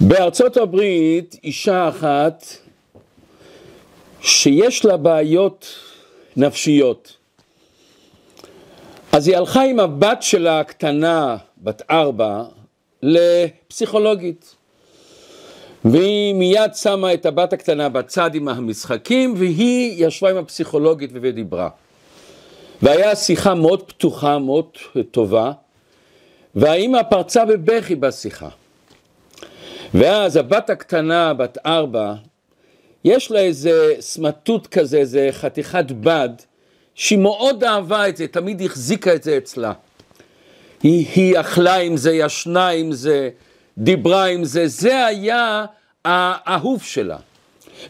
בארצות הברית אישה אחת שיש לה בעיות נפשיות. אז היא הלכה עם הבת שלה הקטנה, בת ארבע, לפסיכולוגית. והיא מיד שמה את הבת הקטנה בצד עם המשחקים, והיא ישבה עם הפסיכולוגית ודיברה. והיה שיחה מאוד פתוחה, מאוד טובה, והאימא פרצה בבכי בשיחה. ואז הבת הקטנה, בת ארבע, יש לה איזה סמטוט כזה, איזה חתיכת בד, שהיא מאוד אהבה את זה, תמיד החזיקה את זה אצלה. היא, היא אכלה עם זה, ישנה עם זה, דיברה עם זה, זה היה האהוב שלה.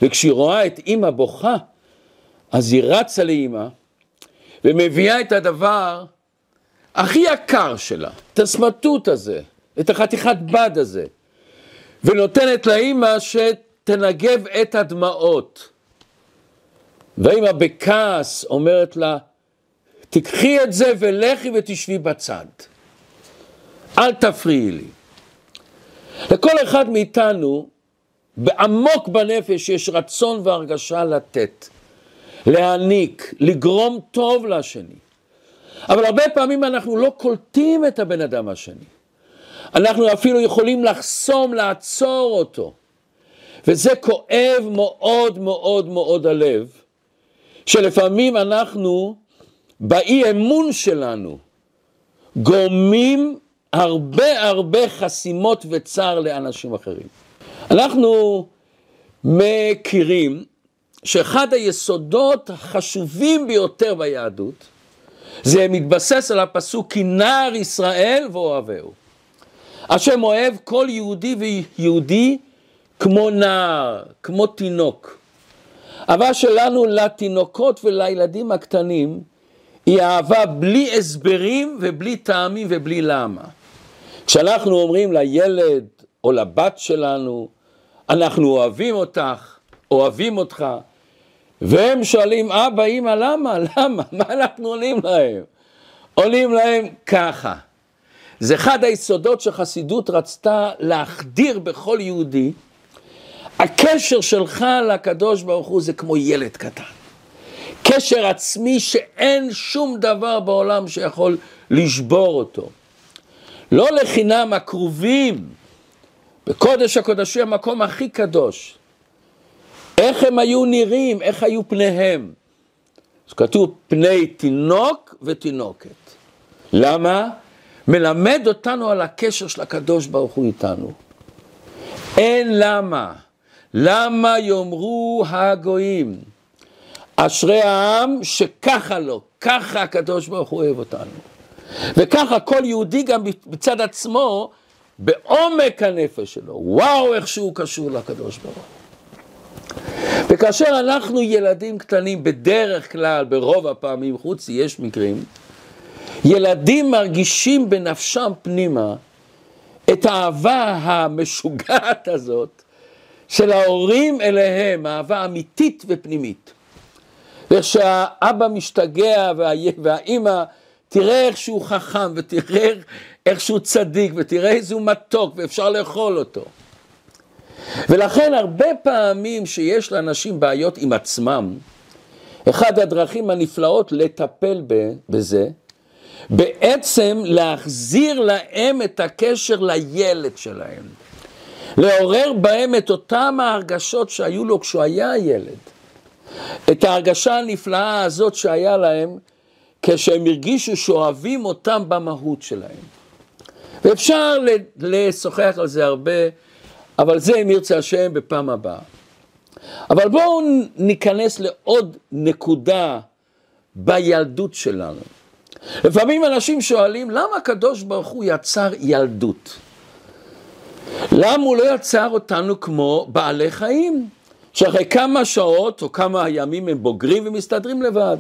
וכשהיא רואה את אימא בוכה, אז היא רצה לאימא ומביאה את הדבר הכי יקר שלה, את הסמטוט הזה, את החתיכת בד הזה, ונותנת לאימא שתנגב את הדמעות. והאימא בכעס אומרת לה, תקחי את זה ולכי ותשבי בצד. אל תפריעי לי. לכל אחד מאיתנו, בעמוק בנפש יש רצון והרגשה לתת, להעניק, לגרום טוב לשני. אבל הרבה פעמים אנחנו לא קולטים את הבן אדם השני. אנחנו אפילו יכולים לחסום, לעצור אותו. וזה כואב מאוד מאוד מאוד הלב, שלפעמים אנחנו, באי אמון שלנו, גורמים הרבה הרבה חסימות וצער לאנשים אחרים. אנחנו מכירים שאחד היסודות החשובים ביותר ביהדות זה מתבסס על הפסוק כי נער ישראל ואוהביהו. השם אוהב כל יהודי ויהודי כמו נער, כמו תינוק. אהבה שלנו לתינוקות ולילדים הקטנים היא אהבה בלי הסברים ובלי טעמים ובלי למה. כשאנחנו אומרים לילד או לבת שלנו, אנחנו אוהבים אותך, אוהבים אותך, והם שואלים, אבא, אמא, למה? למה? מה אנחנו עונים להם? עונים להם ככה. זה אחד היסודות שחסידות רצתה להחדיר בכל יהודי. הקשר שלך לקדוש ברוך הוא זה כמו ילד קטן. קשר עצמי שאין שום דבר בעולם שיכול לשבור אותו. לא לחינם הקרובים בקודש הקודשי המקום הכי קדוש. איך הם היו נראים, איך היו פניהם. אז כתוב פני תינוק ותינוקת. למה? מלמד אותנו על הקשר של הקדוש ברוך הוא איתנו. אין למה. למה יאמרו הגויים, אשרי העם שככה לו, ככה הקדוש ברוך הוא אוהב אותנו. וככה כל יהודי גם בצד עצמו, בעומק הנפש שלו, וואו איך שהוא קשור לקדוש ברוך. וכאשר אנחנו ילדים קטנים, בדרך כלל, ברוב הפעמים, חוץ יש מקרים, ילדים מרגישים בנפשם פנימה את האהבה המשוגעת הזאת של ההורים אליהם, אהבה אמיתית ופנימית. ואיך שהאבא משתגע והאימא, תראה איך שהוא חכם ותראה איך שהוא צדיק ותראה איזה הוא מתוק ואפשר לאכול אותו. ולכן הרבה פעמים שיש לאנשים בעיות עם עצמם, אחד הדרכים הנפלאות לטפל בזה, בעצם להחזיר להם את הקשר לילד שלהם. לעורר בהם את אותם ההרגשות שהיו לו כשהוא היה ילד. את ההרגשה הנפלאה הזאת שהיה להם כשהם הרגישו שאוהבים אותם במהות שלהם. ואפשר לשוחח על זה הרבה, אבל זה אם ירצה השם בפעם הבאה. אבל בואו ניכנס לעוד נקודה בילדות שלנו. לפעמים אנשים שואלים, למה הקדוש ברוך הוא יצר ילדות? למה הוא לא יצר אותנו כמו בעלי חיים? שאחרי כמה שעות או כמה ימים הם בוגרים ומסתדרים לבד.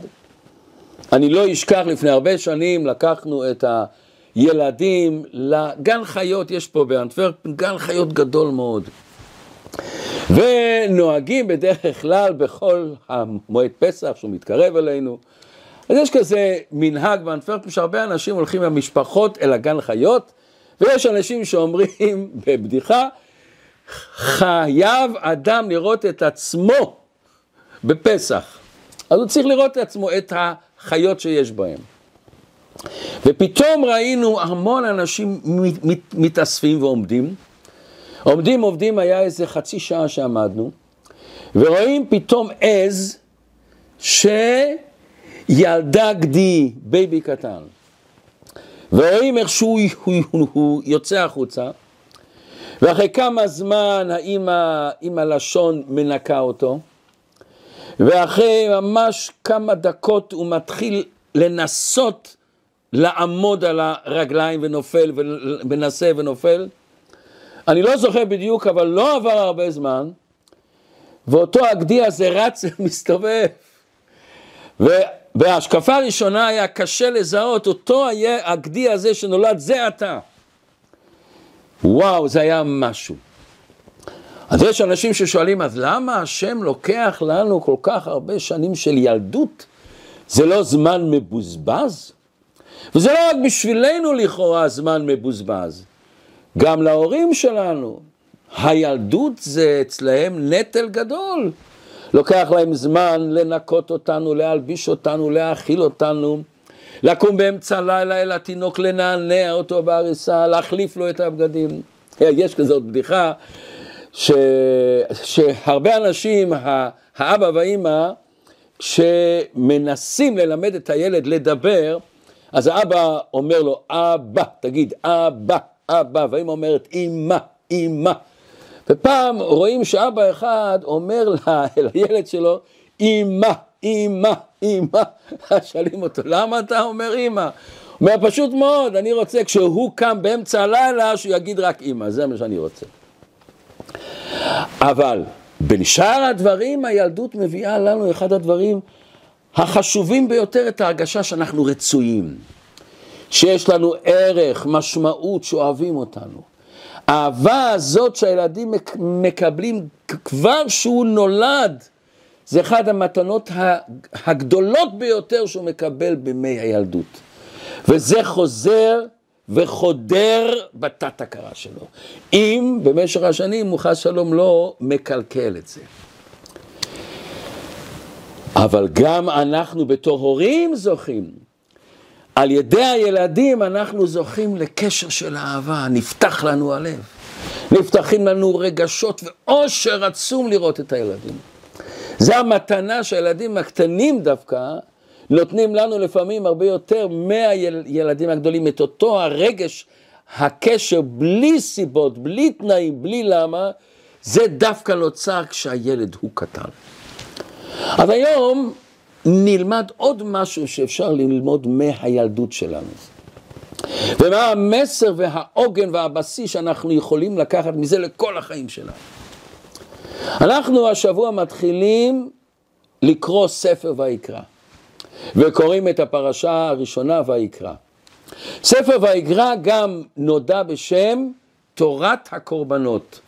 אני לא אשכח, לפני הרבה שנים לקחנו את הילדים לגן חיות, יש פה באנטוורפן גן חיות גדול מאוד. ונוהגים בדרך כלל בכל המועד פסח שהוא מתקרב אלינו. אז יש כזה מנהג באנטוורפן שהרבה אנשים הולכים עם אל הגן חיות ויש אנשים שאומרים בבדיחה, חייב אדם לראות את עצמו בפסח. אז הוא צריך לראות את עצמו, את החיות שיש בהם. ופתאום ראינו המון אנשים מתאספים ועומדים. עומדים עובדים היה איזה חצי שעה שעמדנו, ורואים פתאום עז שילדה גדי, baby קטן. ורואים איך שהוא הוא, הוא, הוא יוצא החוצה, ואחרי כמה זמן האמא עם הלשון מנקה אותו, ואחרי ממש כמה דקות הוא מתחיל לנסות לעמוד על הרגליים ונופל ומנסה ונופל. אני לא זוכר בדיוק, אבל לא עבר הרבה זמן, ואותו הגדי הזה רץ ומסתובב. ובהשקפה הראשונה היה קשה לזהות, אותו היה הגדי הזה שנולד זה אתה. וואו, זה היה משהו. אז יש אנשים ששואלים, אז למה השם לוקח לנו כל כך הרבה שנים של ילדות? זה לא זמן מבוזבז? וזה לא רק בשבילנו לכאורה זמן מבוזבז, גם להורים שלנו. הילדות זה אצלהם נטל גדול. לוקח להם זמן לנקות אותנו, להלביש אותנו, להאכיל אותנו, לקום באמצע הלילה אל התינוק, לנענע אותו בעריסה, להחליף לו את הבגדים. יש כזאת בדיחה, ש... שהרבה אנשים, האבא והאימא, שמנסים ללמד את הילד לדבר, אז האבא אומר לו, אבא, תגיד, אבא, אבא, והאמא אומרת, אמא, אמא. ופעם רואים שאבא אחד אומר לילד שלו, אמא, אמא, אמא. שואלים אותו, למה אתה אומר אמא? אומר, פשוט מאוד, אני רוצה כשהוא קם באמצע הלילה, שהוא יגיד רק אמא, זה מה שאני רוצה. אבל בין שאר הדברים, הילדות מביאה לנו אחד הדברים החשובים ביותר, את ההרגשה שאנחנו רצויים, שיש לנו ערך, משמעות, שאוהבים אותנו. האהבה הזאת שהילדים מקבלים כבר שהוא נולד, זה אחת המתנות הגדולות ביותר שהוא מקבל בימי הילדות. וזה חוזר וחודר בתת הכרה שלו. אם במשך השנים הוא חס שלום לא מקלקל את זה. אבל גם אנחנו בתור הורים זוכים. על ידי הילדים אנחנו זוכים לקשר של אהבה, נפתח לנו הלב. נפתחים לנו רגשות ואושר עצום לראות את הילדים. זה המתנה שהילדים הקטנים דווקא נותנים לנו לפעמים הרבה יותר מהילדים הגדולים, את אותו הרגש, הקשר, בלי סיבות, בלי תנאים, בלי למה, זה דווקא נוצר כשהילד הוא קטן. אז היום נלמד עוד משהו שאפשר ללמוד מהילדות שלנו. ומה המסר והעוגן והבסיס שאנחנו יכולים לקחת מזה לכל החיים שלנו. אנחנו השבוע מתחילים לקרוא ספר ויקרא, וקוראים את הפרשה הראשונה ויקרא. ספר ויקרא גם נודע בשם תורת הקורבנות,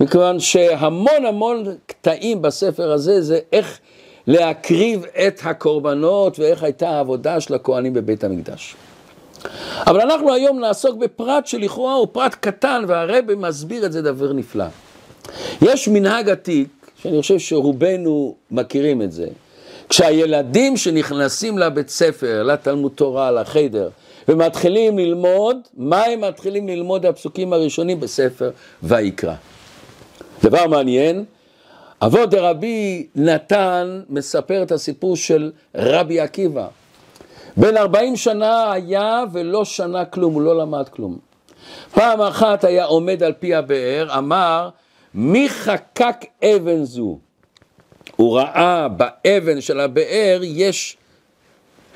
מכיוון שהמון המון קטעים בספר הזה זה איך להקריב את הקורבנות ואיך הייתה העבודה של הכהנים בבית המקדש. אבל אנחנו היום נעסוק בפרט שלכאורה הוא פרט קטן והרבה מסביר את זה דבר נפלא. יש מנהג עתיק, שאני חושב שרובנו מכירים את זה, כשהילדים שנכנסים לבית ספר, לתלמוד תורה, לחדר, ומתחילים ללמוד, מה הם מתחילים ללמוד הפסוקים הראשונים בספר ויקרא. דבר מעניין, אבות דרבי נתן מספר את הסיפור של רבי עקיבא. בן 40 שנה היה ולא שנה כלום, הוא לא למד כלום. פעם אחת היה עומד על פי הבאר, אמר, מי חקק אבן זו? הוא ראה באבן של הבאר יש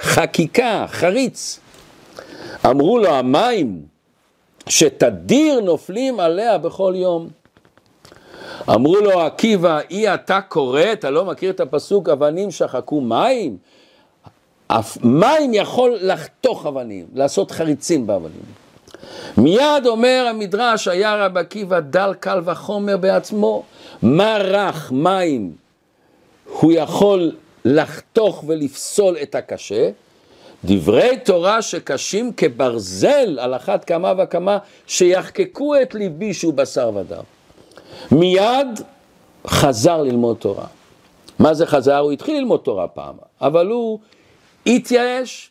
חקיקה, חריץ. אמרו לו, המים שתדיר נופלים עליה בכל יום. אמרו לו עקיבא, אי אתה קורא, אתה לא מכיר את הפסוק, אבנים שחקו מים? מים יכול לחתוך אבנים, לעשות חריצים באבנים. מיד אומר המדרש, היה רב עקיבא דל קל וחומר בעצמו, מה רך מים הוא יכול לחתוך ולפסול את הקשה, דברי תורה שקשים כברזל על אחת כמה וכמה שיחקקו את ליבי שהוא בשר ודם. מיד חזר ללמוד תורה. מה זה חזר? הוא התחיל ללמוד תורה פעם, אבל הוא התייאש.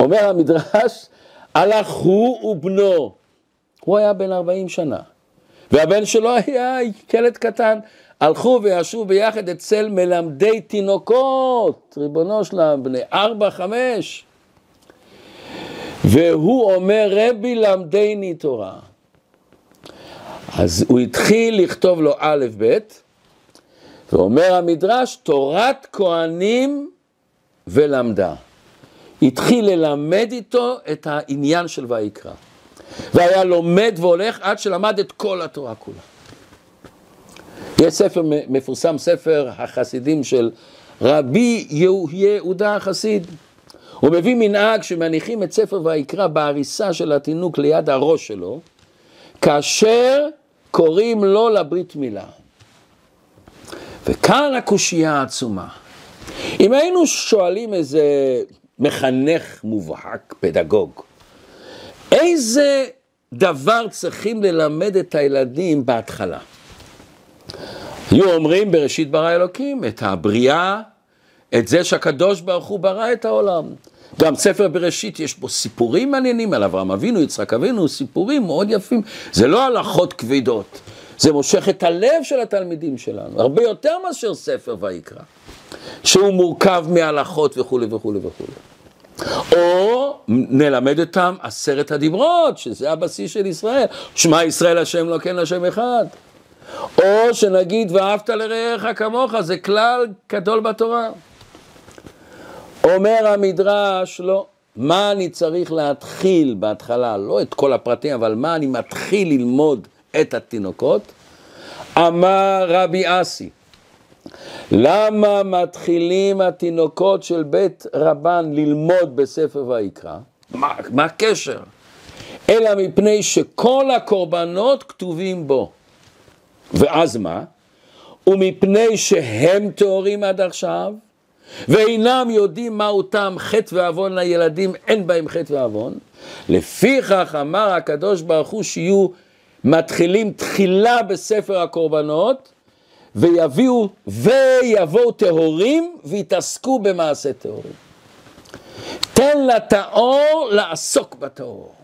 אומר המדרש, הלך הוא ובנו. הוא היה בן 40 שנה, והבן שלו היה ילד קטן. הלכו וישבו ביחד אצל מלמדי תינוקות, ריבונו שלם, בני ארבע, חמש. והוא אומר, רבי למדני תורה. אז הוא התחיל לכתוב לו א', ב', ואומר המדרש, תורת כהנים ולמדה. התחיל ללמד איתו את העניין של ויקרא. והיה לומד והולך עד שלמד את כל התורה כולה. יש ספר מפורסם, ספר החסידים של רבי יהודה החסיד. הוא מביא מנהג שמניחים את ספר ויקרא בעריסה של התינוק ליד הראש שלו, כאשר קוראים לו לברית מילה. וכאן הקושייה העצומה. אם היינו שואלים איזה מחנך מובהק, פדגוג, איזה דבר צריכים ללמד את הילדים בהתחלה? היו אומרים בראשית ברא אלוקים את הבריאה, את זה שהקדוש ברוך הוא ברא את העולם. גם ספר בראשית יש בו סיפורים מעניינים על אברהם אבינו, יצחק אבינו, סיפורים מאוד יפים. זה לא הלכות כבדות, זה מושך את הלב של התלמידים שלנו, הרבה יותר מאשר ספר ויקרא, שהוא מורכב מהלכות וכולי וכולי וכולי. או נלמד אותם עשרת הדיברות, שזה הבסיס של ישראל, שמע ישראל השם לא כן השם אחד. או שנגיד ואהבת לרעך כמוך, זה כלל גדול בתורה. אומר המדרש, לא, מה אני צריך להתחיל בהתחלה, לא את כל הפרטים, אבל מה אני מתחיל ללמוד את התינוקות? אמר רבי אסי, למה מתחילים התינוקות של בית רבן ללמוד בספר ויקרא? מה, מה הקשר? אלא מפני שכל הקורבנות כתובים בו. ואז מה? ומפני שהם טהורים עד עכשיו, ואינם יודעים מהו טעם חטא ועוון לילדים, אין בהם חטא ועוון. לפיכך אמר הקדוש ברוך הוא שיהיו מתחילים תחילה בספר הקורבנות, ויביאו, ויבואו טהורים, ויתעסקו במעשה טהורים. תן לטהור לעסוק בטהור.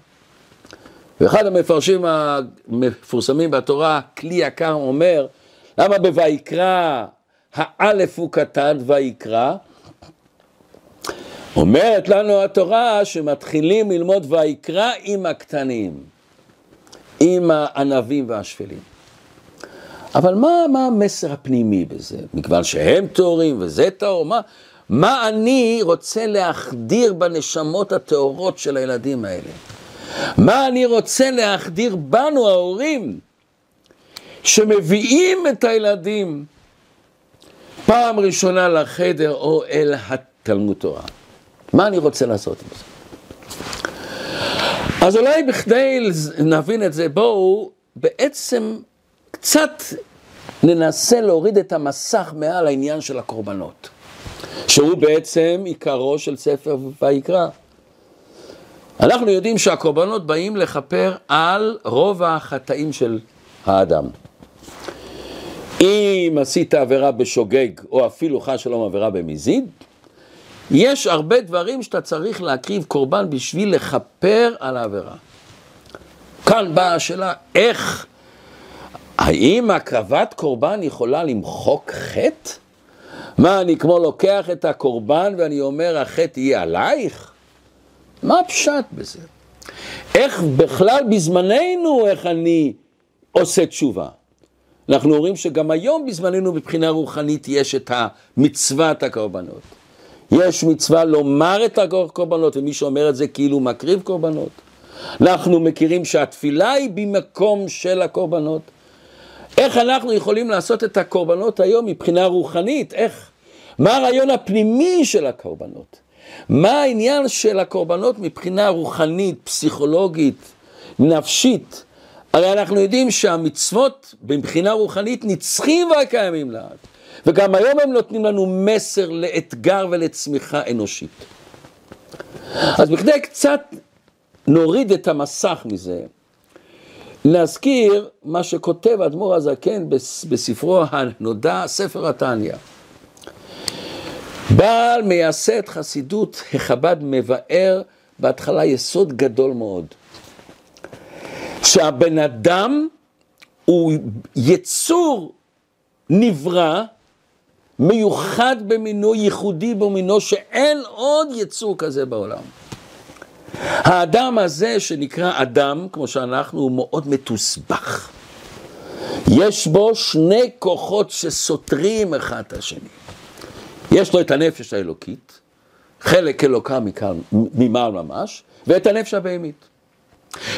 ואחד המפרשים המפורסמים בתורה, כלי יקר, אומר, למה בויקרא האלף הוא קטן ויקרא? אומרת לנו התורה שמתחילים ללמוד ויקרא עם הקטנים, עם הענבים והשפלים. אבל מה, מה המסר הפנימי בזה? מכיוון שהם טהורים וזה טהור, מה, מה אני רוצה להחדיר בנשמות הטהורות של הילדים האלה? מה אני רוצה להחדיר בנו ההורים שמביאים את הילדים פעם ראשונה לחדר או אל התלמוד תורה? מה אני רוצה לעשות עם זה? אז אולי בכדי נבין את זה, בואו בעצם קצת ננסה להוריד את המסך מעל העניין של הקורבנות, שהוא בעצם עיקרו של ספר ויקרא. אנחנו יודעים שהקורבנות באים לכפר על רוב החטאים של האדם. אם עשית עבירה בשוגג, או אפילו חס שלום עבירה במזיד, יש הרבה דברים שאתה צריך להקריב קורבן בשביל לכפר על העבירה. כאן באה השאלה, איך, האם הקרבת קורבן יכולה למחוק חטא? מה, אני כמו לוקח את הקורבן ואני אומר, החטא יהיה עלייך? מה הפשט בזה? איך בכלל בזמננו, איך אני עושה תשובה? אנחנו אומרים שגם היום בזמננו מבחינה רוחנית יש את המצוות הקורבנות. יש מצווה לומר את הקורבנות, ומי שאומר את זה כאילו מקריב קורבנות. אנחנו מכירים שהתפילה היא במקום של הקורבנות. איך אנחנו יכולים לעשות את הקורבנות היום מבחינה רוחנית? איך? מה הרעיון הפנימי של הקורבנות? מה העניין של הקורבנות מבחינה רוחנית, פסיכולוגית, נפשית? הרי אנחנו יודעים שהמצוות מבחינה רוחנית נצחים והקיימים לעד. וגם היום הם נותנים לנו מסר לאתגר ולצמיחה אנושית. אז בכדי קצת נוריד את המסך מזה, נזכיר מה שכותב אדמו"ר הזקן בספרו הנודע, ספר התניא. בעל מייסד חסידות החב"ד מבאר בהתחלה יסוד גדול מאוד. שהבן אדם הוא יצור נברא, מיוחד במינו, ייחודי במינו, שאין עוד יצור כזה בעולם. האדם הזה שנקרא אדם, כמו שאנחנו, הוא מאוד מתוסבך. יש בו שני כוחות שסותרים אחד את השני. יש לו את הנפש האלוקית, חלק אלוקה ממעל ממש, ואת הנפש הבהמית.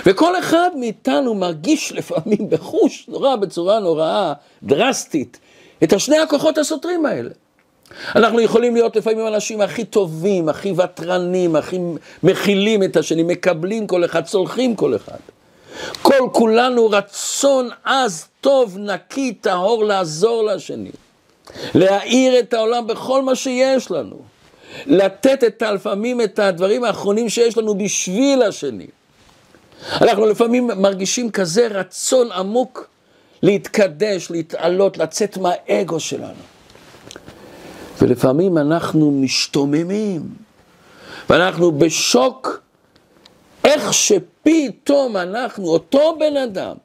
וכל אחד מאיתנו מרגיש לפעמים בחוש נורא, בצורה נוראה, דרסטית, את השני הכוחות הסותרים האלה. אנחנו יכולים להיות לפעמים אנשים הכי טובים, הכי ותרנים, הכי מכילים את השני, מקבלים כל אחד, צולחים כל אחד. כל כולנו רצון עז, טוב, נקי, טהור, לעזור לשני. להאיר את העולם בכל מה שיש לנו. לתת את לפעמים את הדברים האחרונים שיש לנו בשביל השני. אנחנו לפעמים מרגישים כזה רצון עמוק להתקדש, להתעלות, לצאת מהאגו שלנו. ולפעמים אנחנו משתוממים, ואנחנו בשוק איך שפתאום אנחנו, אותו בן אדם,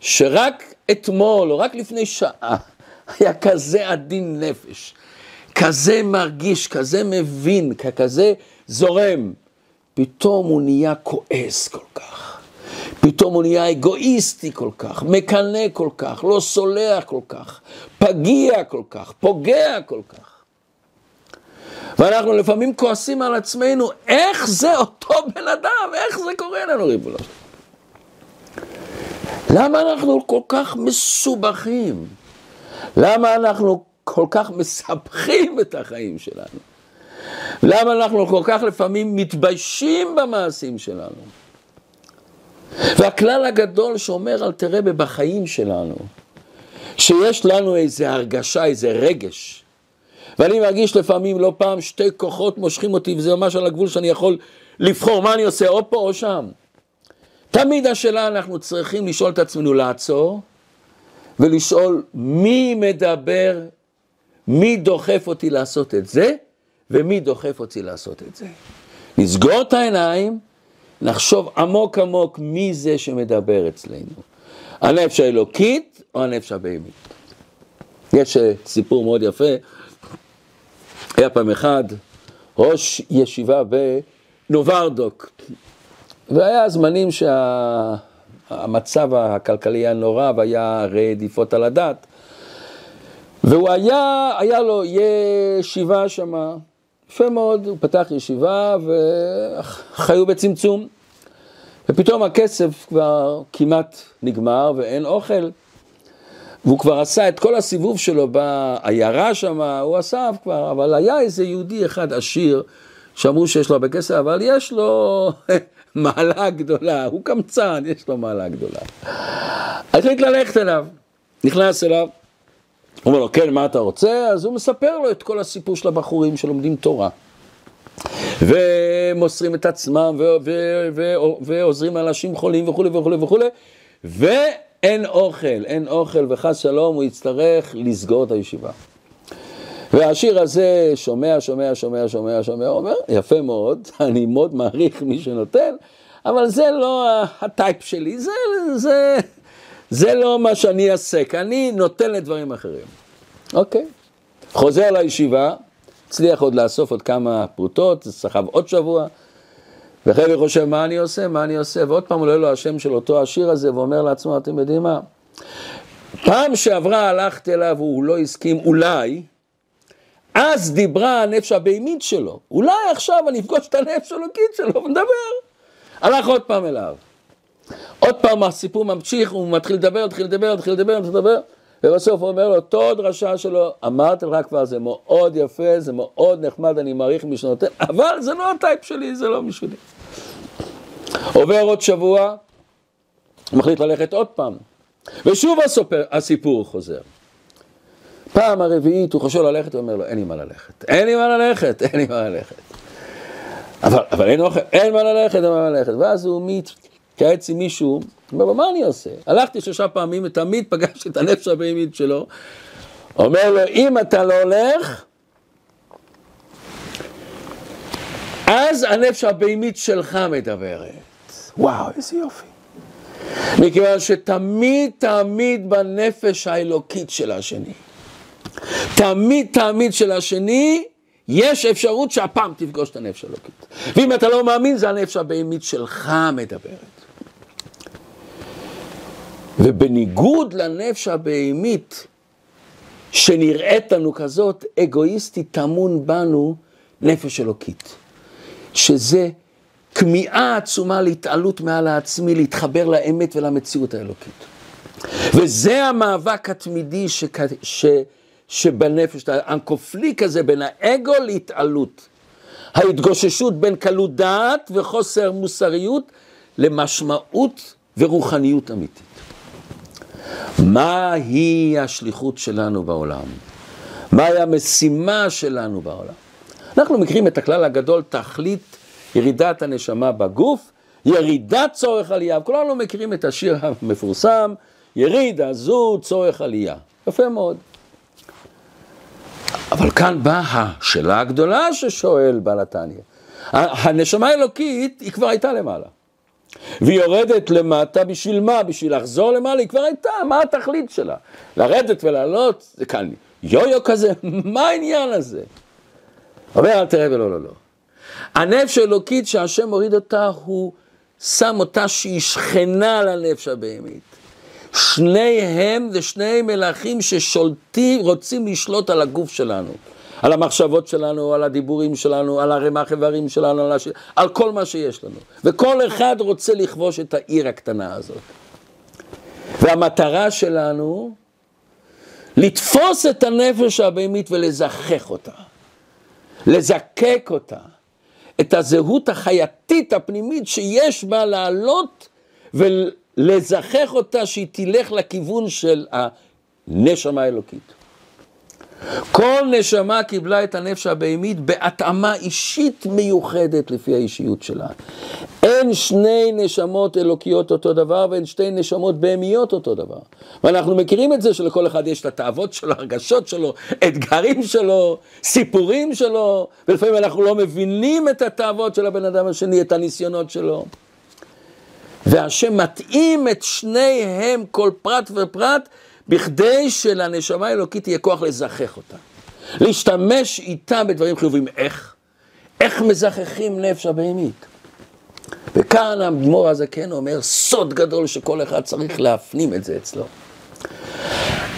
שרק אתמול או רק לפני שעה היה כזה עדין נפש, כזה מרגיש, כזה מבין, כזה זורם, פתאום הוא נהיה כועס כל כך. פתאום הוא נהיה אגואיסטי כל כך, מקנא כל כך, לא סולח כל כך, פגיע כל כך, פוגע כל כך. ואנחנו לפעמים כועסים על עצמנו, איך זה אותו בן אדם, איך זה קורה לנו, ריבונו למה אנחנו כל כך מסובכים? למה אנחנו כל כך מסבכים את החיים שלנו? למה אנחנו כל כך לפעמים מתביישים במעשים שלנו? והכלל הגדול שאומר אל תראה בחיים שלנו, שיש לנו איזה הרגשה, איזה רגש, ואני מרגיש לפעמים לא פעם שתי כוחות מושכים אותי, וזה ממש על הגבול שאני יכול לבחור מה אני עושה, או פה או שם. תמיד השאלה אנחנו צריכים לשאול את עצמנו לעצור, ולשאול מי מדבר, מי דוחף אותי לעשות את זה, ומי דוחף אותי לעשות את זה. נסגור את העיניים, נחשוב עמוק עמוק מי זה שמדבר אצלנו. הנפש האלוקית או הנפש הבהמית. יש אה, סיפור מאוד יפה, היה פעם אחד ראש ישיבה בנוברדוק, והיה זמנים שהמצב הכלכלי היה נורא והיה רדיפות על הדת, והוא היה, היה לו ישיבה שמה, יפה מאוד, הוא פתח ישיבה וחיו בצמצום. ופתאום הכסף כבר כמעט נגמר ואין אוכל. והוא כבר עשה את כל הסיבוב שלו בעיירה שם, הוא עשה כבר, אבל היה איזה יהודי אחד עשיר, שאמרו שיש לו הרבה כסף, אבל יש לו מעלה גדולה, הוא קמצן, יש לו מעלה גדולה. החליט ללכת אליו, נכנס אליו, הוא אומר לו, כן, מה אתה רוצה? אז הוא מספר לו את כל הסיפור של הבחורים שלומדים תורה. ומוסרים את עצמם, ועוזרים לאנשים חולים וכולי וכולי וכולי, ואין אוכל, אין אוכל, וחס שלום הוא יצטרך לסגור את הישיבה. והשיר הזה שומע, שומע, שומע, שומע, שומע, אומר, יפה מאוד, אני מאוד מעריך מי שנותן, אבל זה לא הטייפ שלי, זה, זה, זה לא מה שאני אעסק, אני נותן לדברים אחרים. אוקיי. חוזר לישיבה, הצליח עוד לאסוף עוד כמה פרוטות, סחב עוד שבוע, וחבר'ה חושב, מה אני עושה, מה אני עושה, ועוד פעם עולה לו השם של אותו השיר הזה, ואומר לעצמו, אתם יודעים מה? פעם שעברה הלכתי אליו, הוא לא הסכים, אולי, אז דיברה הנפש הבהמית שלו. אולי עכשיו אני אפגוש את הנפש האלוקית שלו ונדבר. הלך עוד פעם אליו. עוד פעם הסיפור ממשיך, הוא מתחיל לדבר, מתחיל לדבר, מתחיל לדבר, מתחיל לדבר, ובסוף הוא אומר לו, אותו דרשה שלו, אמרתי לך כבר, זה מאוד יפה, זה מאוד נחמד, אני מעריך מי שנותן, אבל זה לא הטייפ שלי, זה לא בשבילי. עובר עוד שבוע, מחליט ללכת עוד פעם, ושוב הסופר, הסיפור חוזר. פעם הרביעית הוא חושב ללכת, הוא אומר לו, אין לי מה ללכת, אין לי מה ללכת, אין לי מה ללכת. אבל, אבל אין אין מה ללכת, אין מה ללכת. ואז הוא מתייעץ עם מישהו, אומר מה אני עושה? הלכתי שלושה פעמים ותמיד פגשתי את הנפש הבהמית שלו, אומר לו, אם אתה לא הולך, אז הנפש הבהמית שלך מדברת. וואו, איזה יופי. מכיוון שתמיד תמיד בנפש האלוקית של השני. תמיד תמיד של השני, יש אפשרות שהפעם תפגוש את הנפש האלוקית. ואם אתה לא מאמין, זה הנפש הבהמית שלך מדברת. ובניגוד לנפש הבהמית, שנראית לנו כזאת אגואיסטית, טמון בנו נפש אלוקית. שזה כמיהה עצומה להתעלות מעל העצמי, להתחבר לאמת ולמציאות האלוקית. וזה המאבק התמידי שכ... ש... שבנפש, הקופליק הזה בין האגו להתעלות. ההתגוששות בין קלות דעת וחוסר מוסריות למשמעות ורוחניות אמיתית. מהי השליחות שלנו בעולם? מהי המשימה שלנו בעולם? אנחנו מכירים את הכלל הגדול, תכלית ירידת הנשמה בגוף, ירידת צורך עלייה. כולנו מכירים את השיר המפורסם, יריד הזו צורך עלייה. יפה מאוד. אבל כאן באה השאלה הגדולה ששואל בעל התניא. הנשמה האלוקית היא כבר הייתה למעלה. והיא יורדת למטה בשביל מה? בשביל לחזור למעלה, היא כבר הייתה, מה התכלית שלה? לרדת ולעלות, זה כאן יו-יו כזה, מה העניין הזה? אומר אל תראה ולא לא לא. הנפש האלוקית שהשם מוריד אותה, הוא שם אותה שהיא שכנה לנפש הבהמית. שניהם זה שני מלכים ששולטים, רוצים לשלוט על הגוף שלנו. על המחשבות שלנו, על הדיבורים שלנו, על הרמ"ח איברים שלנו, על, הש... על כל מה שיש לנו. וכל אחד רוצה לכבוש את העיר הקטנה הזאת. והמטרה שלנו, לתפוס את הנפש הבהמית ולזכך אותה. לזקק אותה. את הזהות החייתית הפנימית שיש בה לעלות ולזכך אותה שהיא תלך לכיוון של הנשמה האלוקית. כל נשמה קיבלה את הנפש הבהמית בהתאמה אישית מיוחדת לפי האישיות שלה. אין שני נשמות אלוקיות אותו דבר ואין שתי נשמות בהמיות אותו דבר. ואנחנו מכירים את זה שלכל אחד יש את התאוות שלו, הרגשות שלו, אתגרים שלו, סיפורים שלו, ולפעמים אנחנו לא מבינים את התאוות של הבן אדם השני, את הניסיונות שלו. והשם מתאים את שניהם כל פרט ופרט בכדי שלנשמה האלוקית יהיה כוח לזכך אותה. להשתמש איתה בדברים חיוביים. איך? איך מזככים נפש הבהמית? וכאן האדמו"ר הזקן אומר סוד גדול שכל אחד צריך להפנים את זה אצלו.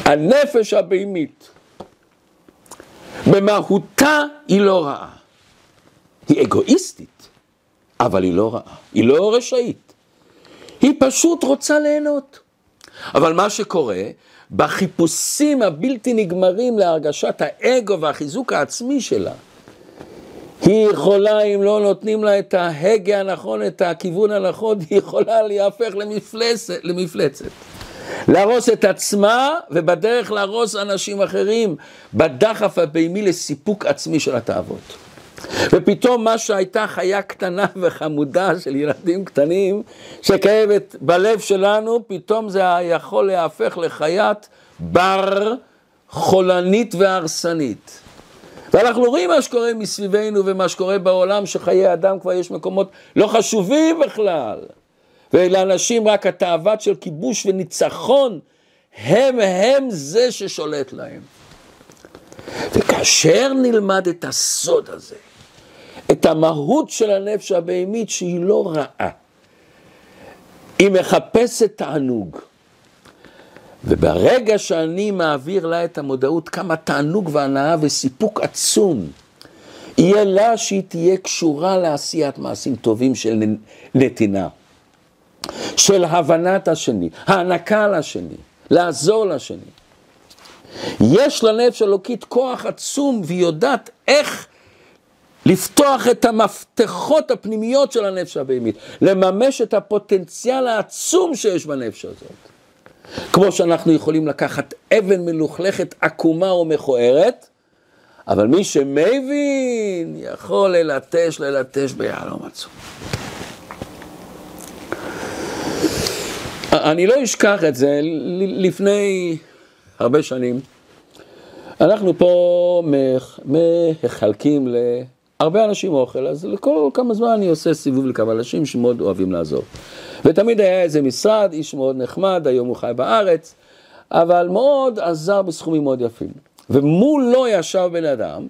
הנפש הבהמית, במהותה היא לא רעה. היא אגואיסטית, אבל היא לא רעה. היא לא רשאית. היא פשוט רוצה ליהנות. אבל מה שקורה, בחיפושים הבלתי נגמרים להרגשת האגו והחיזוק העצמי שלה, היא יכולה, אם לא נותנים לה את ההגה הנכון, את הכיוון הנכון, היא יכולה להפך למפלצת. למפלצת. להרוס את עצמה, ובדרך להרוס אנשים אחרים, בדחף הבהמי לסיפוק עצמי של התאוות. ופתאום מה שהייתה חיה קטנה וחמודה של ילדים קטנים, שקיימת בלב שלנו, פתאום זה יכול להפך לחיית בר חולנית והרסנית. ואנחנו רואים מה שקורה מסביבנו ומה שקורה בעולם, שחיי אדם כבר יש מקומות לא חשובים בכלל. ולאנשים רק התאוות של כיבוש וניצחון, הם הם זה ששולט להם. וכאשר נלמד את הסוד הזה, את המהות של הנפש הבהמית שהיא לא רעה, היא מחפשת תענוג. וברגע שאני מעביר לה את המודעות, כמה תענוג והנאה וסיפוק עצום, יהיה לה שהיא תהיה קשורה לעשיית מעשים טובים של נתינה, של הבנת השני, הענקה לשני, לעזור לשני. יש לנפש אלוקית כוח עצום והיא יודעת איך לפתוח את המפתחות הפנימיות של הנפש הבהמית, לממש את הפוטנציאל העצום שיש בנפש הזאת. כמו שאנחנו יכולים לקחת אבן מלוכלכת עקומה או מכוערת, אבל מי שמבין יכול ללטש, ללטש ביהלום עצום. אני לא אשכח את זה, לפני הרבה שנים, אנחנו פה מחלקים להרבה אנשים אוכל, אז לכל כמה זמן אני עושה סיבוב לכמה אנשים שמאוד אוהבים לעזור. ותמיד היה איזה משרד, איש מאוד נחמד, היום הוא חי בארץ, אבל מאוד עזר בסכומים מאוד יפים. ומולו ישב בן אדם,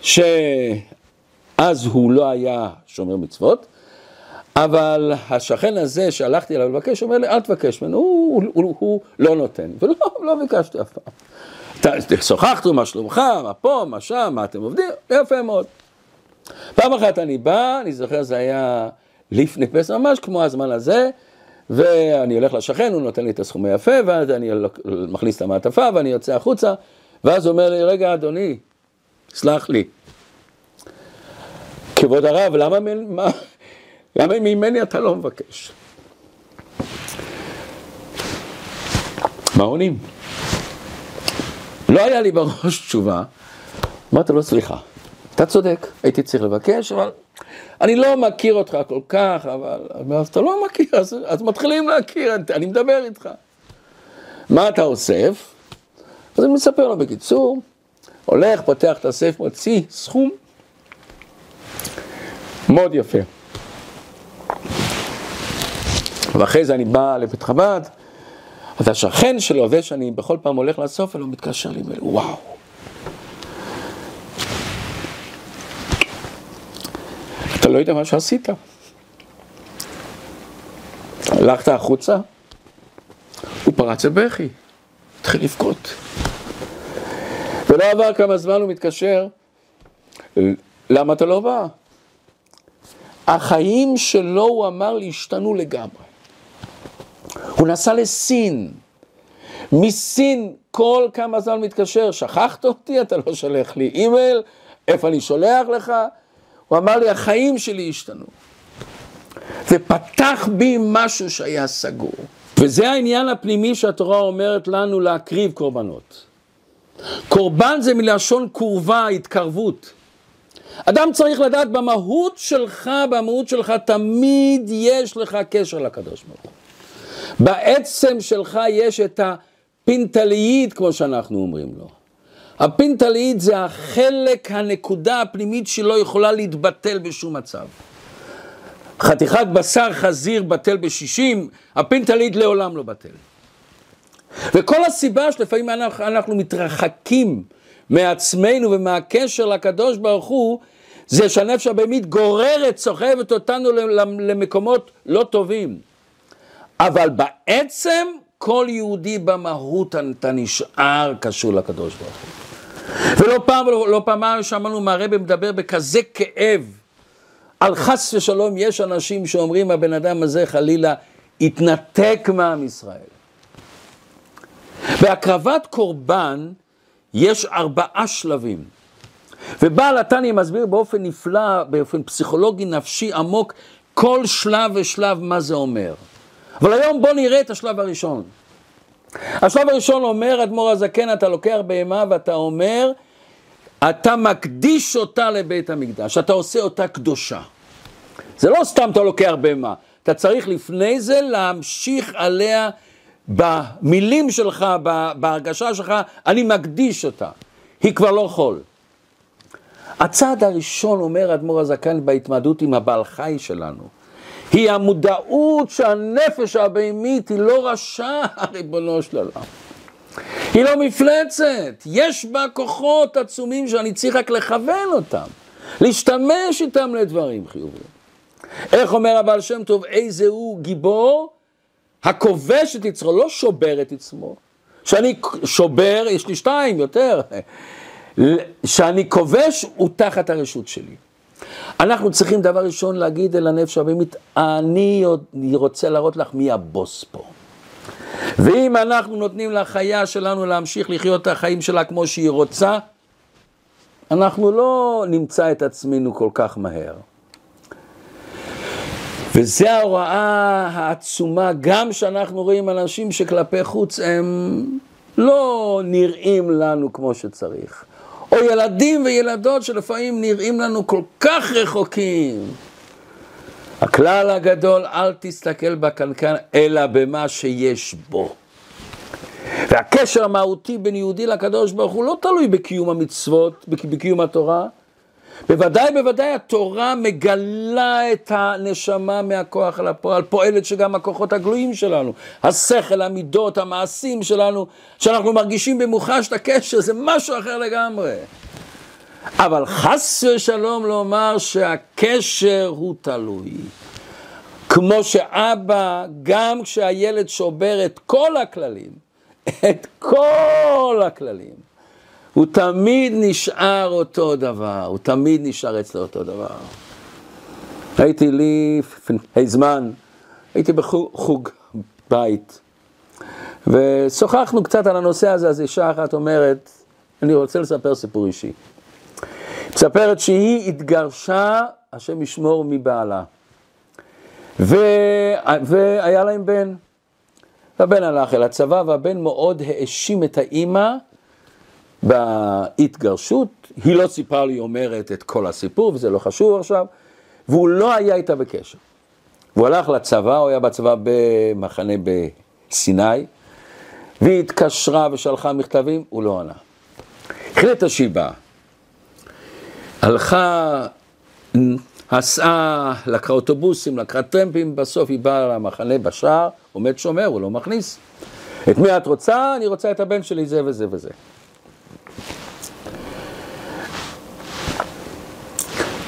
שאז הוא לא היה שומר מצוות, אבל השכן הזה שהלכתי אליו לבקש, אומר לי, אל תבקש ממנו, הוא, הוא, הוא, הוא לא נותן. ולא, לא ביקשתי אף פעם. שוחחנו, מה שלומך, מה פה, מה שם, מה אתם עובדים, יפה מאוד. פעם אחת אני בא, אני זוכר זה היה לפני פסח, ממש כמו הזמן הזה, ואני הולך לשכן, הוא נותן לי את הסכום היפה, ואז אני מכניס את המעטפה ואני יוצא החוצה, ואז הוא אומר לי, רגע אדוני, סלח לי, כבוד הרב, למה, מה, למה ממני אתה לא מבקש? מה עונים? לא היה לי בראש תשובה, אמרתי לו, סליחה, אתה צודק, הייתי צריך לבקש, אבל אני לא מכיר אותך כל כך, אבל אז אתה לא מכיר, אז, אז מתחילים להכיר, אני, אני מדבר איתך. מה אתה אוסף? אז אני מספר לו בקיצור, הולך, פותח את הסף, מוציא סכום מאוד יפה. ואחרי זה אני בא לבית חב"ד, אז השכן שלו, זה שאני בכל פעם הולך לסוף, הוא מתקשר לי, וואו. אתה לא יודע מה שעשית. הלכת החוצה, הוא פרץ לבכי, התחיל לבכות. ולא עבר כמה זמן הוא מתקשר, למה אתה לא בא? החיים שלו, הוא אמר לי, השתנו לגמרי. הוא נסע לסין. מסין כל כמה זמן מתקשר, שכחת אותי, אתה לא שולח לי אימייל, איפה אני שולח לך? הוא אמר לי, החיים שלי השתנו. ופתח בי משהו שהיה סגור. וזה העניין הפנימי שהתורה אומרת לנו להקריב קורבנות. קורבן זה מלשון קורבה, התקרבות. אדם צריך לדעת במהות שלך, במהות שלך תמיד יש לך קשר לקדוש ברוך הוא. בעצם שלך יש את הפינטעלע ייד, כמו שאנחנו אומרים לו. הפינטעלע ייד זה החלק, הנקודה הפנימית שלא יכולה להתבטל בשום מצב. חתיכת בשר חזיר בטל בשישים, הפינטעלע ייד לעולם לא בטל. וכל הסיבה שלפעמים אנחנו, אנחנו מתרחקים מעצמנו ומהקשר לקדוש ברוך הוא, זה שהנפש הבהמית גוררת, סוחבת אותנו למקומות לא טובים. אבל בעצם כל יהודי במהות אתה נשאר קשור לקדוש ברוך הוא. ולא פעם ולא לא פעמיים שמענו מהרבא מדבר בכזה כאב על חס ושלום יש אנשים שאומרים הבן אדם הזה חלילה התנתק מעם ישראל. בהקרבת קורבן יש ארבעה שלבים. ובעל התניא מסביר באופן נפלא, באופן פסיכולוגי נפשי עמוק, כל שלב ושלב מה זה אומר. אבל היום בוא נראה את השלב הראשון. השלב הראשון אומר, אדמו"ר הזקן, אתה לוקח בהמה ואתה אומר, אתה מקדיש אותה לבית המקדש, אתה עושה אותה קדושה. זה לא סתם אתה לוקח בהמה, אתה צריך לפני זה להמשיך עליה במילים שלך, בהרגשה שלך, אני מקדיש אותה. היא כבר לא חול. הצעד הראשון, אומר אדמו"ר הזקן, בהתמודדות עם הבעל חי שלנו, היא המודעות שהנפש הבהמית היא לא רשע, ריבונו של עולם. היא לא מפלצת, יש בה כוחות עצומים שאני צריך רק לכוון אותם, להשתמש איתם לדברים חיוביים. איך אומר הבעל שם טוב, איזה הוא גיבור? הכובש את יצרו, לא שובר את עצמו. שאני שובר, יש לי שתיים יותר. שאני כובש הוא תחת הרשות שלי. אנחנו צריכים דבר ראשון להגיד אל הנפש הבאמית, אני רוצה להראות לך מי הבוס פה. ואם אנחנו נותנים לחיה שלנו להמשיך לחיות את החיים שלה כמו שהיא רוצה, אנחנו לא נמצא את עצמנו כל כך מהר. וזו ההוראה העצומה, גם שאנחנו רואים אנשים שכלפי חוץ הם לא נראים לנו כמו שצריך. או ילדים וילדות שלפעמים נראים לנו כל כך רחוקים. הכלל הגדול, אל תסתכל בקנקן, אלא במה שיש בו. והקשר המהותי בין יהודי לקדוש ברוך הוא לא תלוי בקיום המצוות, בקיום התורה. בוודאי, בוודאי התורה מגלה את הנשמה מהכוח אל הפועל, פועלת שגם הכוחות הגלויים שלנו, השכל, המידות, המעשים שלנו, שאנחנו מרגישים במוחש את הקשר, זה משהו אחר לגמרי. אבל חס ושלום לומר שהקשר הוא תלוי. כמו שאבא, גם כשהילד שובר את כל הכללים, את כל הכללים, הוא תמיד נשאר אותו דבר, הוא תמיד נשאר אצלו אותו דבר. הייתי לי לפני זמן, הייתי בחוג בית, ושוחחנו קצת על הנושא הזה, אז אישה אחת אומרת, אני רוצה לספר סיפור אישי. מספרת שהיא התגרשה, השם ישמור מבעלה. ו... והיה להם בן. והבן הלך אל הצבא, והבן מאוד האשים את האימא בהתגרשות. היא לא סיפרה לי, אומרת, את כל הסיפור, וזה לא חשוב עכשיו, והוא לא היה איתה בקשר. והוא הלך לצבא, הוא היה בצבא במחנה בסיני, והיא התקשרה ושלחה מכתבים, הוא לא ענה. החליטה שהיא באה. הלכה, הסעה, לקחה אוטובוסים, לקחה טרמפים, בסוף היא באה למחנה בשער, עומד שומר, הוא לא מכניס. את מי את רוצה? אני רוצה את הבן שלי, זה וזה וזה.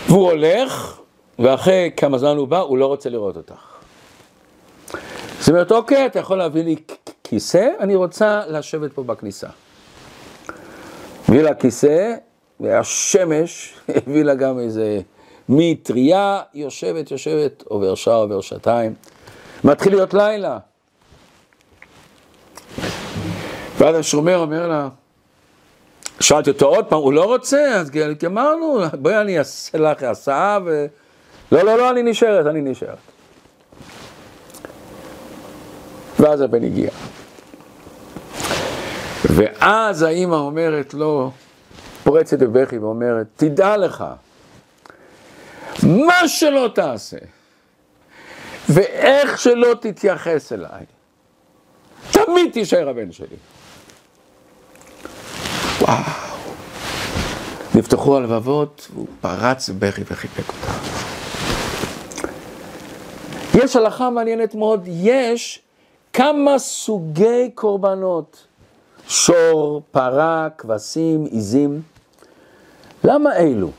והוא הולך, ואחרי כמה זמן הוא בא, הוא לא רוצה לראות אותך. זאת אומרת, אוקיי, אתה יכול להביא לי כיסא, אני רוצה לשבת פה בכניסה. הביא לה כיסא, והשמש הביא לה גם איזה מטריה, יושבת, יושבת, עובר שעה, עובר שעתיים, מתחיל להיות לילה. ואז השומר אומר לה, שאלתי אותו עוד פעם, הוא לא רוצה? אז אמרנו, בואי אני אעשה לך הסעה ו... לא, לא, לא, אני נשארת, אני נשארת. ואז הבן הגיע. ואז האימא אומרת לו, פורצת בבכי ואומרת, תדע לך, מה שלא תעשה, ואיך שלא תתייחס אליי, תמיד תישאר הבן שלי. וואו. נפתחו הלבבות, והוא פרץ בבכי וחיבק אותה. יש הלכה מעניינת מאוד, יש כמה סוגי קורבנות, שור, פרה, כבשים, עיזים. למה אלו?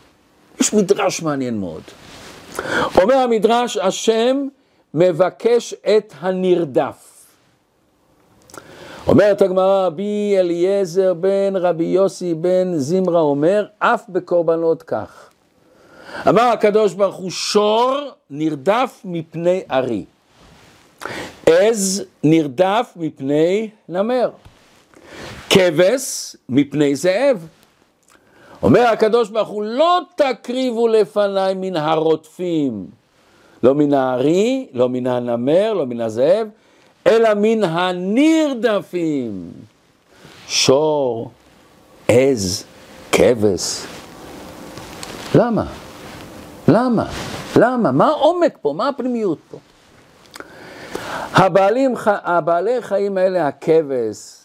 יש מדרש מעניין מאוד. אומר המדרש, השם מבקש את הנרדף. אומרת הגמרא, רבי אליעזר בן רבי יוסי בן זמרה אומר, אף בקורבנות כך. אמר הקדוש ברוך הוא, שור נרדף מפני ארי. עז נרדף מפני נמר. כבש מפני זאב. אומר הקדוש ברוך הוא, לא תקריבו לפניי מן הרודפים, לא מן הארי, לא מן הנמר, לא מן הזאב, אלא מן הנרדפים. שור, עז, כבש. למה? למה? למה? מה העומק פה? מה הפנימיות פה? הבעלים, הבעלי חיים האלה, הכבש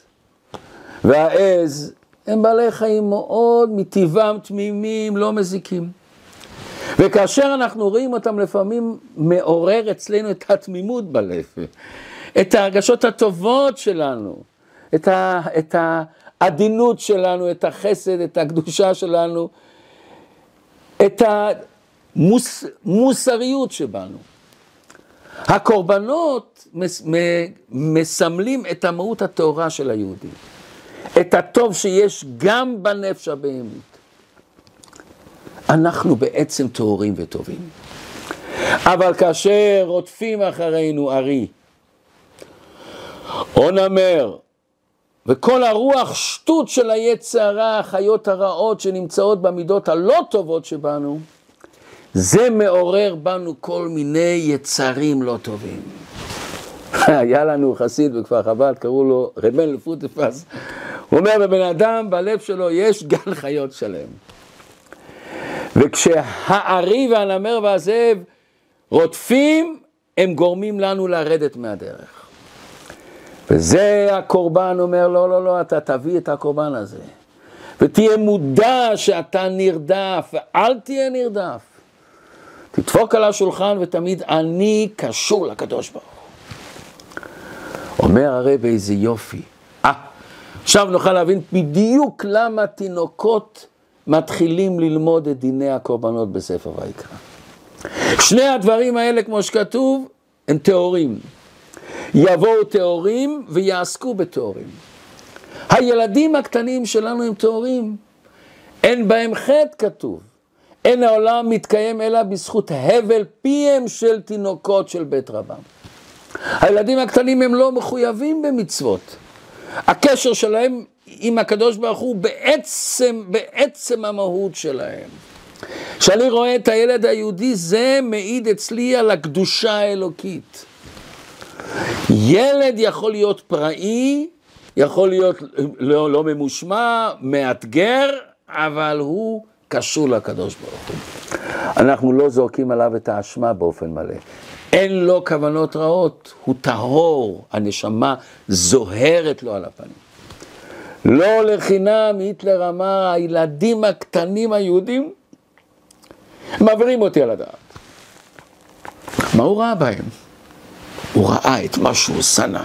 והעז, הם בעלי חיים מאוד מטבעם תמימים, לא מזיקים. וכאשר אנחנו רואים אותם לפעמים מעורר אצלנו את התמימות בלב, את ההרגשות הטובות שלנו, את, ה, את העדינות שלנו, את החסד, את הקדושה שלנו, את המוסריות שבנו. הקורבנות מס, מסמלים את המהות הטהורה של היהודים. את הטוב שיש גם בנפש הבהמית. אנחנו בעצם טהורים וטובים. אבל כאשר רודפים אחרינו ארי, או נמר, וכל הרוח שטות של היצרה, החיות הרעות שנמצאות במידות הלא טובות שבנו, זה מעורר בנו כל מיני יצרים לא טובים. היה לנו חסיד בכפר חב"ד, קראו לו רבן לפוטפס, הוא אומר, בבן אדם, בלב שלו יש גן חיות שלם. וכשהארי והנמר והזאב רודפים, הם גורמים לנו לרדת מהדרך. וזה הקורבן אומר, לא, לא, לא, אתה תביא את הקורבן הזה. ותהיה מודע שאתה נרדף, ואל תהיה נרדף. תדפוק על השולחן ותמיד אני קשור לקדוש ברוך. אומר הרב איזה יופי. אה, עכשיו נוכל להבין בדיוק למה תינוקות מתחילים ללמוד את דיני הקורבנות בספר ויקרא. שני הדברים האלה, כמו שכתוב, הם טהורים. יבואו טהורים ויעסקו בטהורים. הילדים הקטנים שלנו הם טהורים, אין בהם חטא כתוב. אין העולם מתקיים אלא בזכות הבל פיהם של תינוקות של בית רבם. הילדים הקטנים הם לא מחויבים במצוות. הקשר שלהם עם הקדוש ברוך הוא בעצם, בעצם המהות שלהם. כשאני רואה את הילד היהודי, זה מעיד אצלי על הקדושה האלוקית. ילד יכול להיות פראי, יכול להיות לא, לא ממושמע, מאתגר, אבל הוא קשור לקדוש ברוך הוא. אנחנו לא זורקים עליו את האשמה באופן מלא. אין לו כוונות רעות, הוא טהור, הנשמה זוהרת לו על הפנים. לא לחינם היטלר אמר, הילדים הקטנים היהודים מעבירים אותי על הדעת. מה הוא ראה בהם? הוא ראה את מה שהוא שנא,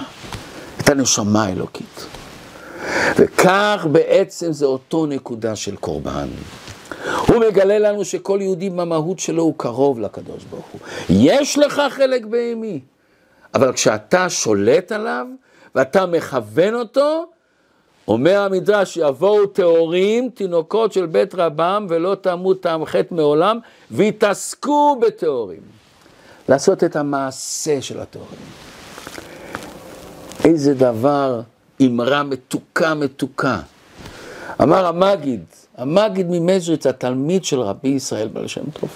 את הנשמה האלוקית. וכך בעצם זה אותו נקודה של קורבן. הוא מגלה לנו שכל יהודי במהות שלו הוא קרוב לקדוש ברוך הוא. יש לך חלק בהמי, אבל כשאתה שולט עליו ואתה מכוון אותו, אומר המדרש, יבואו טהורים, תינוקות של בית רבם, ולא תמות טעם חטא מעולם, ויתעסקו בטהורים. לעשות את המעשה של הטהורים. איזה דבר, אמרה מתוקה מתוקה. אמר המגיד, המגיד ממזריץ, התלמיד של רבי ישראל בעל שם טוב.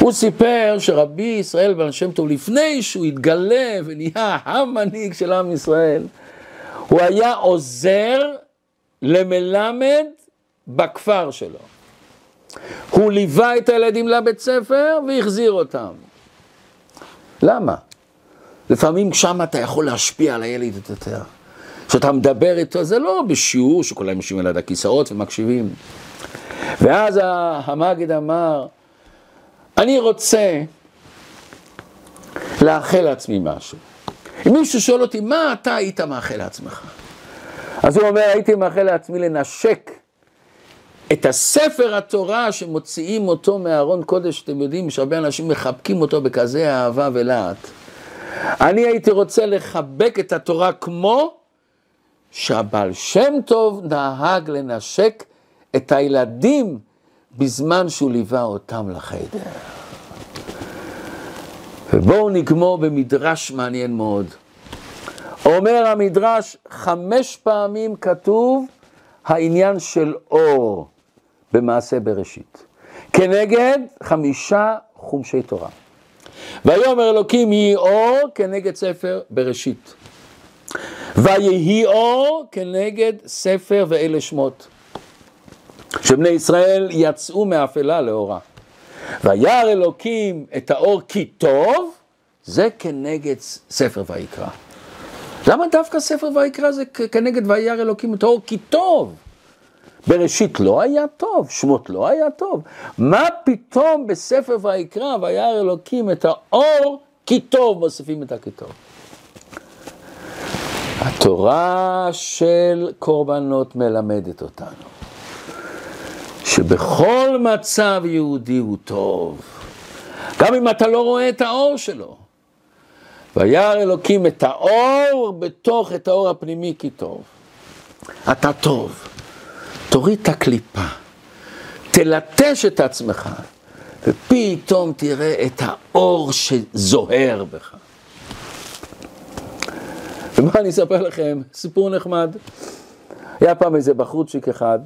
הוא סיפר שרבי ישראל בעל שם טוב, לפני שהוא התגלה ונהיה המנהיג של עם ישראל, הוא היה עוזר למלמד בכפר שלו. הוא ליווה את הילדים לבית ספר והחזיר אותם. למה? לפעמים שם אתה יכול להשפיע על הילד יותר. כשאתה מדבר איתו, זה לא בשיעור שכולם יושבים על הכיסאות ומקשיבים. ואז המגיד אמר, אני רוצה לאחל לעצמי משהו. אם מישהו שואל אותי, מה אתה היית מאחל לעצמך? אז הוא אומר, הייתי מאחל לעצמי לנשק את הספר התורה שמוציאים אותו מארון קודש, אתם יודעים שהרבה אנשים מחבקים אותו בכזה אהבה ולהט. אני הייתי רוצה לחבק את התורה כמו שהבעל שם טוב נהג לנשק את הילדים בזמן שהוא ליווה אותם לחדר. ובואו נגמור במדרש מעניין מאוד. אומר המדרש, חמש פעמים כתוב העניין של אור במעשה בראשית. כנגד חמישה חומשי תורה. ויאמר אלוקים יהי אור כנגד ספר בראשית. ויהי אור כנגד ספר ואלה שמות. שבני ישראל יצאו מאפלה לאורה. וירא אלוקים את האור כי טוב, זה כנגד ספר ויקרא. למה דווקא ספר ויקרא זה כנגד וירא אלוקים את האור כי טוב? בראשית לא היה טוב, שמות לא היה טוב. מה פתאום בספר ויקרא וירא אלוקים את האור כי טוב, מוסיפים את הכי טוב. התורה של קורבנות מלמדת אותנו. שבכל מצב יהודי הוא טוב, גם אם אתה לא רואה את האור שלו. וירא אלוקים את האור בתוך את האור הפנימי כי טוב. אתה טוב, תוריד את הקליפה, תלטש את עצמך, ופתאום תראה את האור שזוהר בך. ומה אני אספר לכם? סיפור נחמד. היה פעם איזה בחורצ'יק אחד,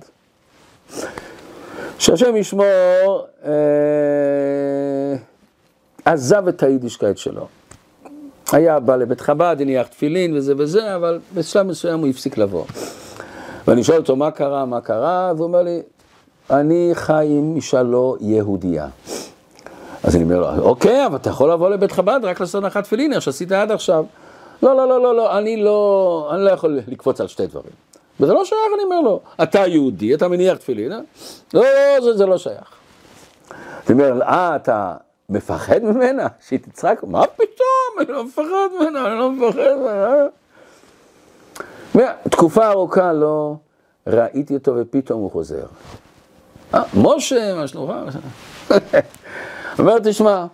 שהשם ישמור, אה, עזב את היידישקייט שלו. היה בא לבית חב"ד, הניח תפילין וזה וזה, אבל בשלב מסוים הוא הפסיק לבוא. ואני שואל אותו, מה קרה, מה קרה? והוא אומר לי, אני חי עם אישה לא יהודייה. אז אני אומר לו, אוקיי, אבל אתה יכול לבוא לבית חב"ד רק לעשות הנחת תפילין, איך שעשית עד עכשיו. לא, לא, לא, לא, לא, אני לא, אני לא יכול לקפוץ על שתי דברים. וזה לא שייך, אני אומר לו, אתה יהודי, אתה מניח תפילין, אה? לא, לא, זה, זה לא שייך. אני אומר, אה, אתה מפחד ממנה? שהיא תצחק? מה פתאום? אני לא מפחד ממנה, אני לא מפחד ממנה. תקופה ארוכה לא ראיתי אותו ופתאום הוא חוזר. אה, משה, מה שלומך? אומר, תשמע,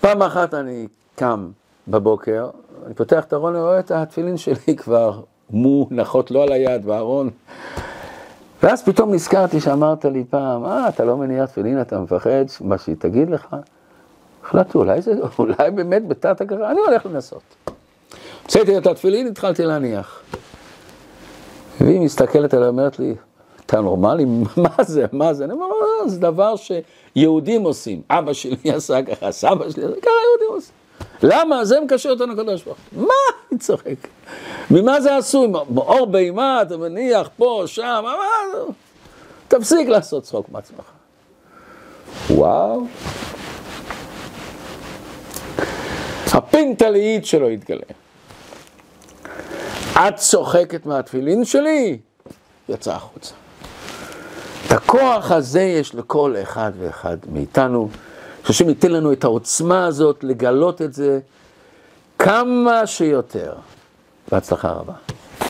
פעם אחת אני קם בבוקר, אני פותח את הארון, אני רואה את התפילין שלי כבר מונחות לא על היד בארון. ואז פתאום נזכרתי שאמרת לי פעם, אה, אתה לא מניח תפילין, אתה מפחד, מה שהיא תגיד לך? החלטתי, אולי זה, אולי באמת בתת הכרה, אני הולך לנסות. הוצאתי את התפילין, התחלתי להניח. והיא מסתכלת עליי, אומרת לי, אתה נורמלי? מה זה? מה זה? אני אומר, לא, זה דבר שיהודים עושים. אבא שלי עשה ככה, סבא שלי עשה ככה, יהודים עושים. למה? זה מקשר אותנו לקדוש ברוך הוא. מה? אני צוחק. ממה זה עשוי? מאור בהמה, אתה מניח פה, שם, מה? תפסיק לעשות צחוק מעצמך. וואו. הפינטלאית שלו התגלה. את צוחקת מהתפילין שלי? יצא החוצה. את הכוח הזה יש לכל אחד ואחד מאיתנו. שהשם ייתן לנו את העוצמה הזאת לגלות את זה כמה שיותר. בהצלחה רבה.